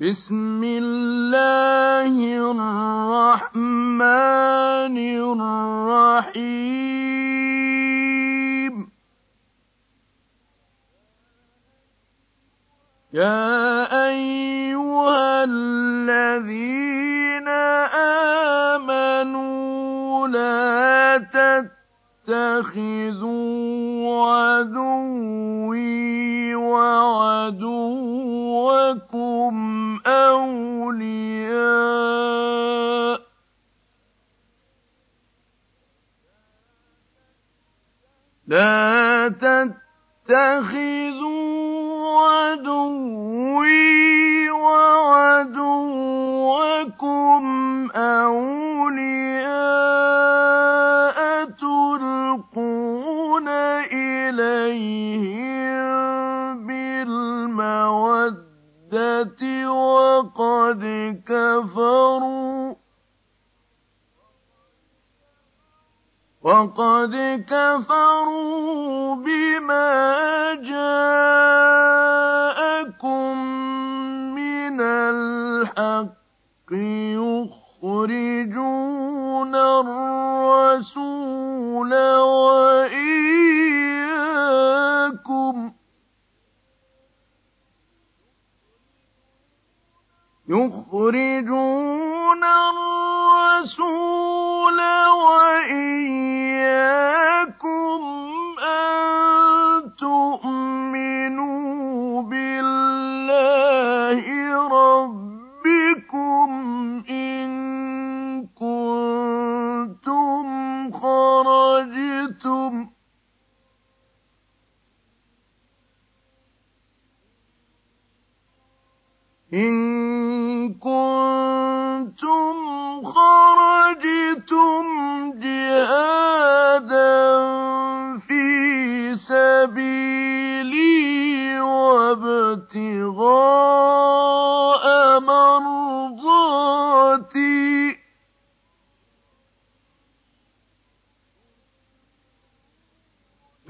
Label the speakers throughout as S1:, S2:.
S1: بسم الله الرحمن الرحيم. يا أيها الذين آمنوا لا تتخذوا عدوي وعدوكم أولياء لا تتخذوا عدوي وعدوكم أولياء تلقون إليهم وقد كفروا. وقد كفروا بما جاءكم من الحق يخرجون الرسول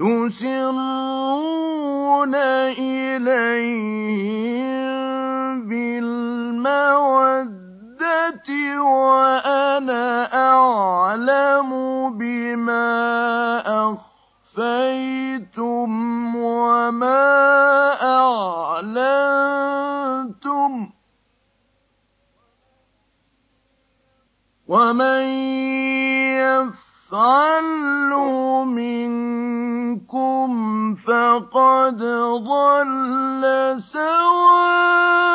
S1: تسرون إليهم بالمودة وأنا أعلم بما أخفيتم وما أعلنتم ومن يفعل يفعله منكم فقد ضل سواء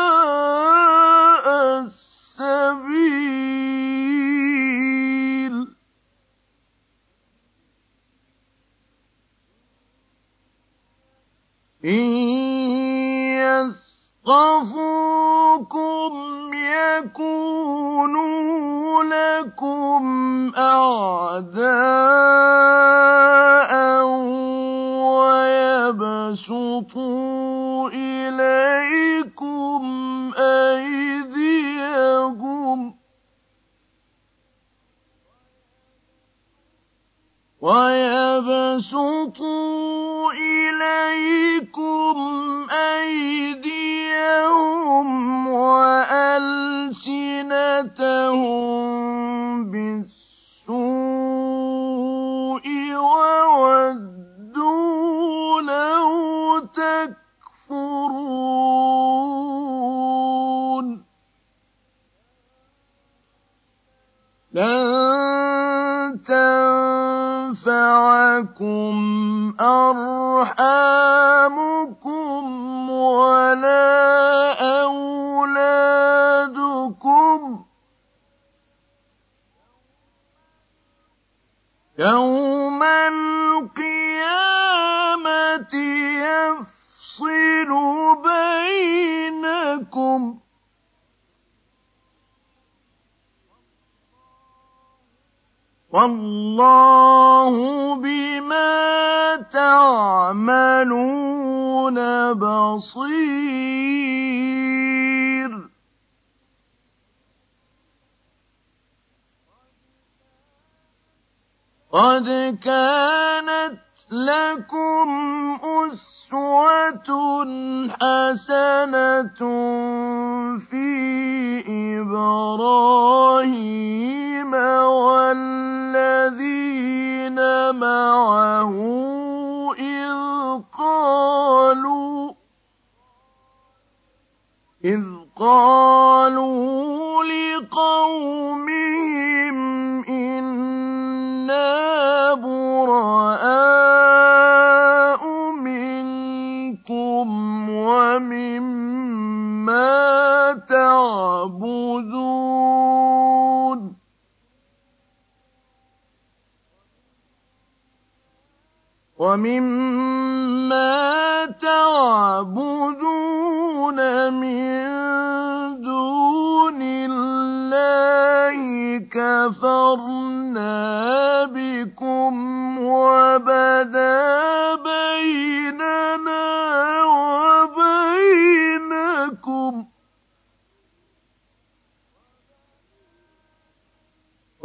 S1: ويبسطوا إليكم أيديهم وألسنتهم بالسوء أرحامكم ولا أولادكم يوم قد كانت لكم أسوة حسنة في إبراهيم والذين معه إذ قالوا إذ قالوا لقومهم إنا براء منكم ومما تعبدون. ومما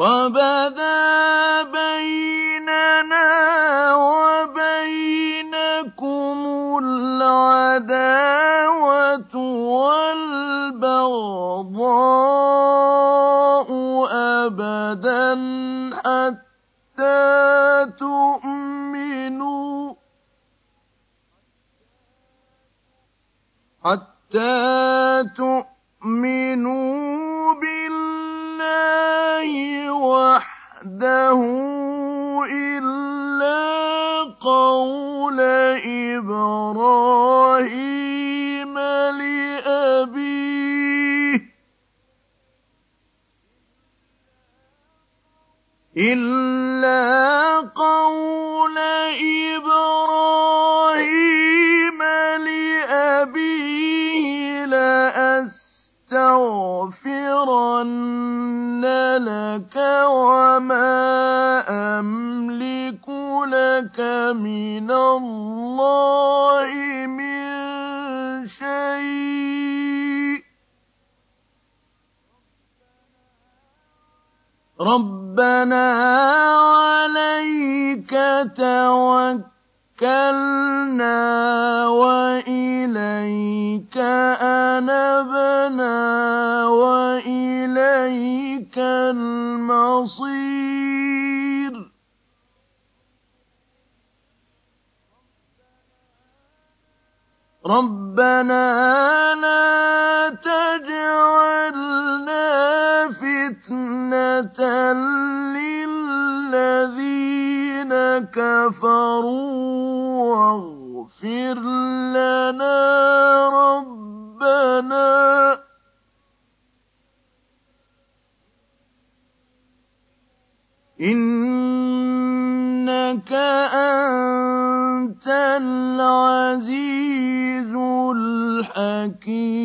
S1: وبدا بيننا وبينكم العداوة والبغضاء أبدا حتى تؤمنوا. حتى تؤمنوا. وحده إلا قول إبراهيم لأبيه إلا قول إبراهيم لأستغفرن لك وما أملك لك من الله من شيء. ربنا عليك توكلنا وإليك أنبنا وإليك المصير. ربنا لا تجعلنا فتنة للذين كفروا واغفر لنا ربنا. إنك أنت العزيز الحكيم.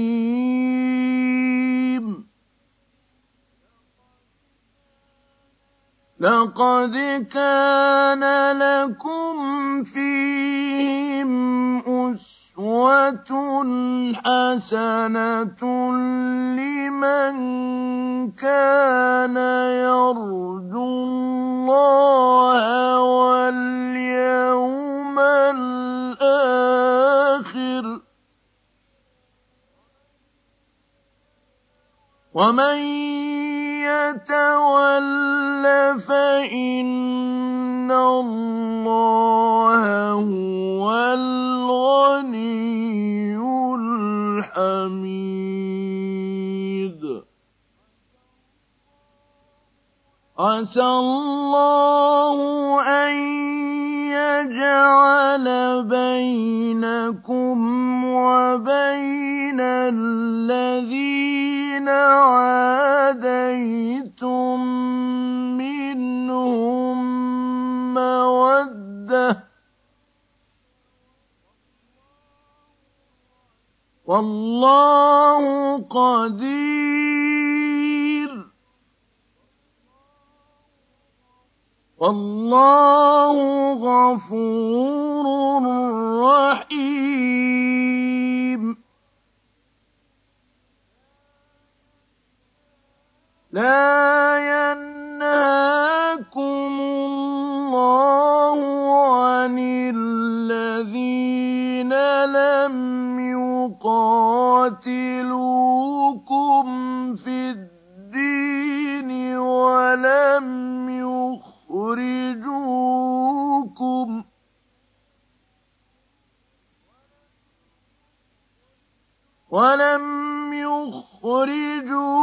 S1: لقد كان لكم فيهم أسوة حسنة لمن كان يرجو الله واليوم الآخر. ومن يتول فإن الله هو الغني الحميد. عسى الله أن يجعل بينكم وبين الذين عاديتم منهم مودة. والله قدير. والله غفور رحيم. لا ينهاكم الله عن الذين لم يقاتلوكم في الدين ولم يخرجوكم ولم يخرجوكم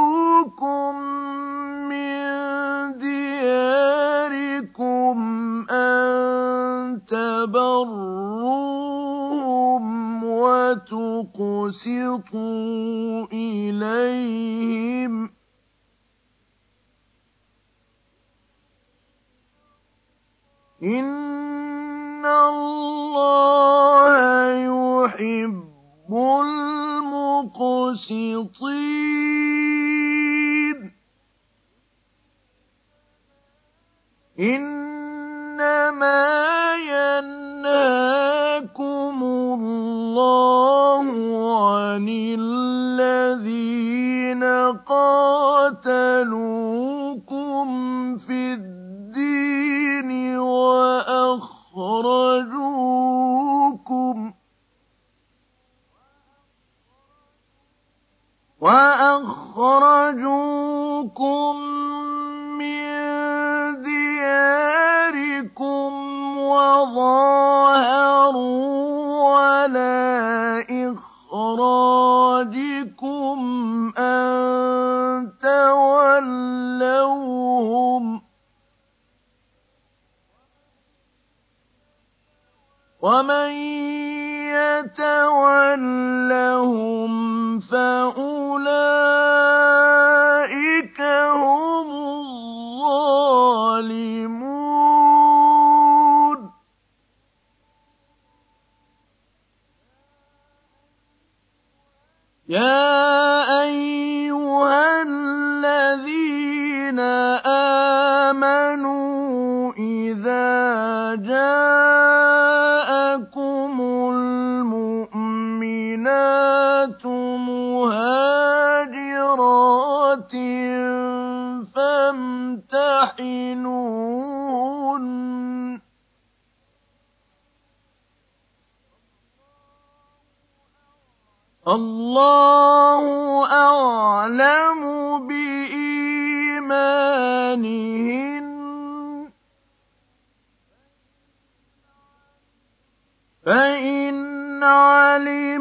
S1: وتقسطوا إليهم إن الله يحب المقسطين. إنما ينهاكم الله عن الذين قاتلوكم في الدين وأخرجوكم وأخرجوكم وظاهروا على إخراجكم أن تولوهم ومن يتولهم فأولئك هم يا أيها الذين آمنوا إذا جاءكم المؤمنات مهاجرات فامتحنون الله أعلم بإيمانهن. فإن علمتموهن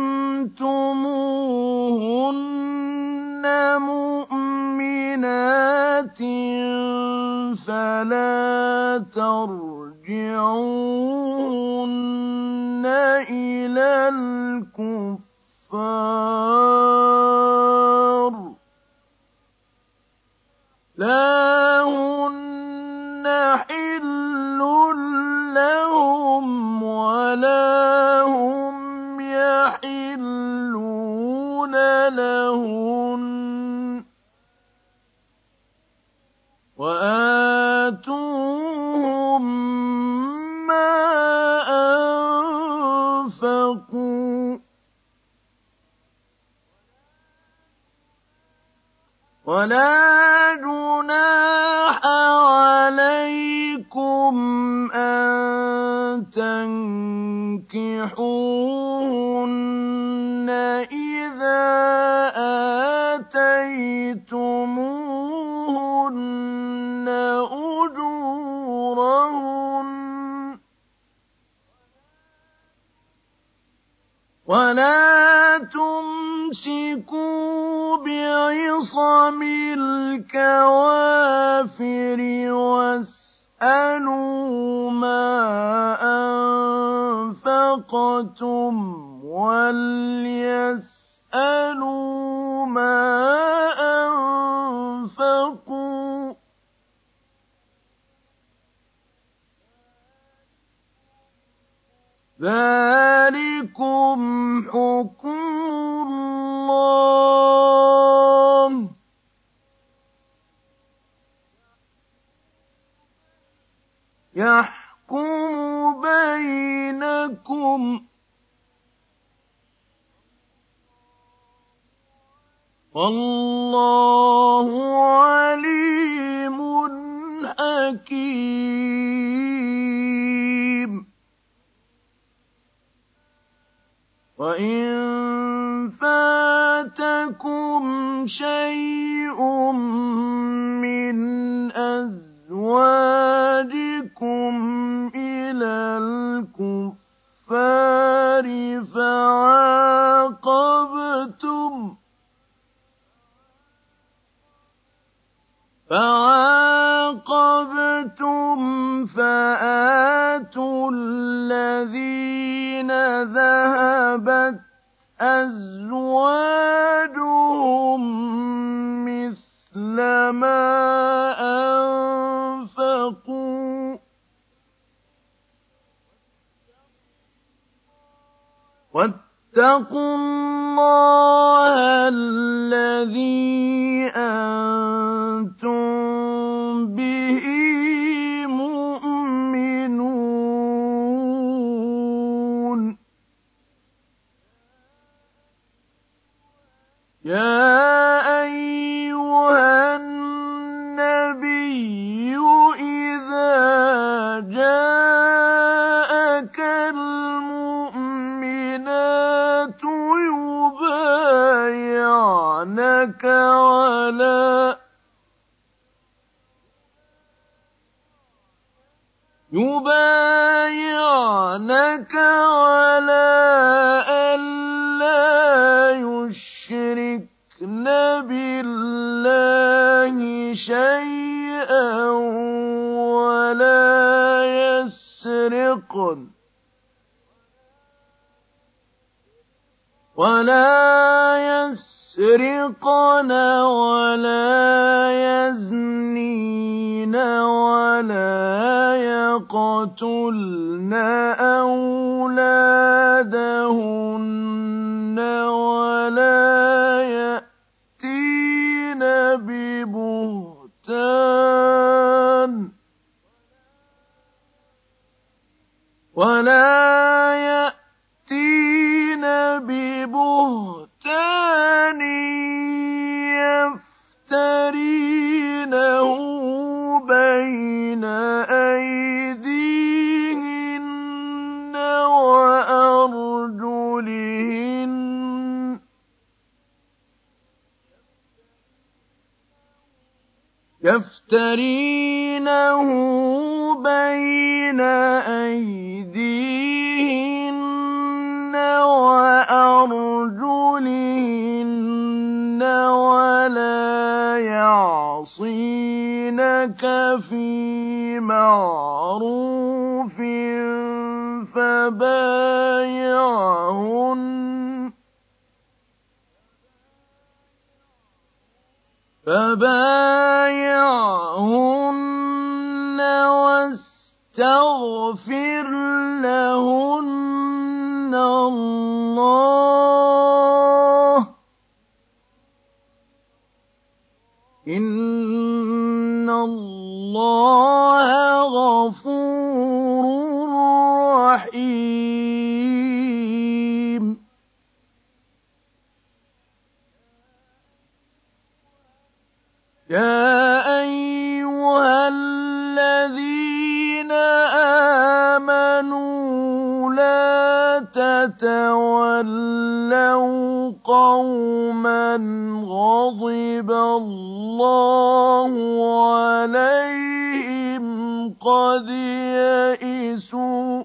S1: مؤمنات فلا ترجعوهن إلى الكفار. لا هن حل لهم ولا هم يحلون لهن ولا جناح عليكم أن تنكحوهن إذا آتيتموهن أجورهن ولا تمسكوا بعصم الكوافر واسألوا ما أنفقتم وليسألوا ما أنفقوا ذلكم حكم يحكم بينكم. والله عليم حكيم. وإن لكم شيء أزواجهم مثل ما أنفقوا. واتقوا الله الذي أنتم به يا أيها النبي إذا جاءك المؤمنات يبايعنك على يبايعنك على يشركن بالله شيئا ولا يسرقن ولا يسرقن ولا يزنين ولا يقتلن أولادهن يفترينه بين أيديهن وأرجلهن ولا يعصينك في معروف فبايعهن فبايعهن واستغفر لهن الله. إن الله يا أيها الذين آمنوا لا تتولوا قوما غضب الله عليهم قد يئسوا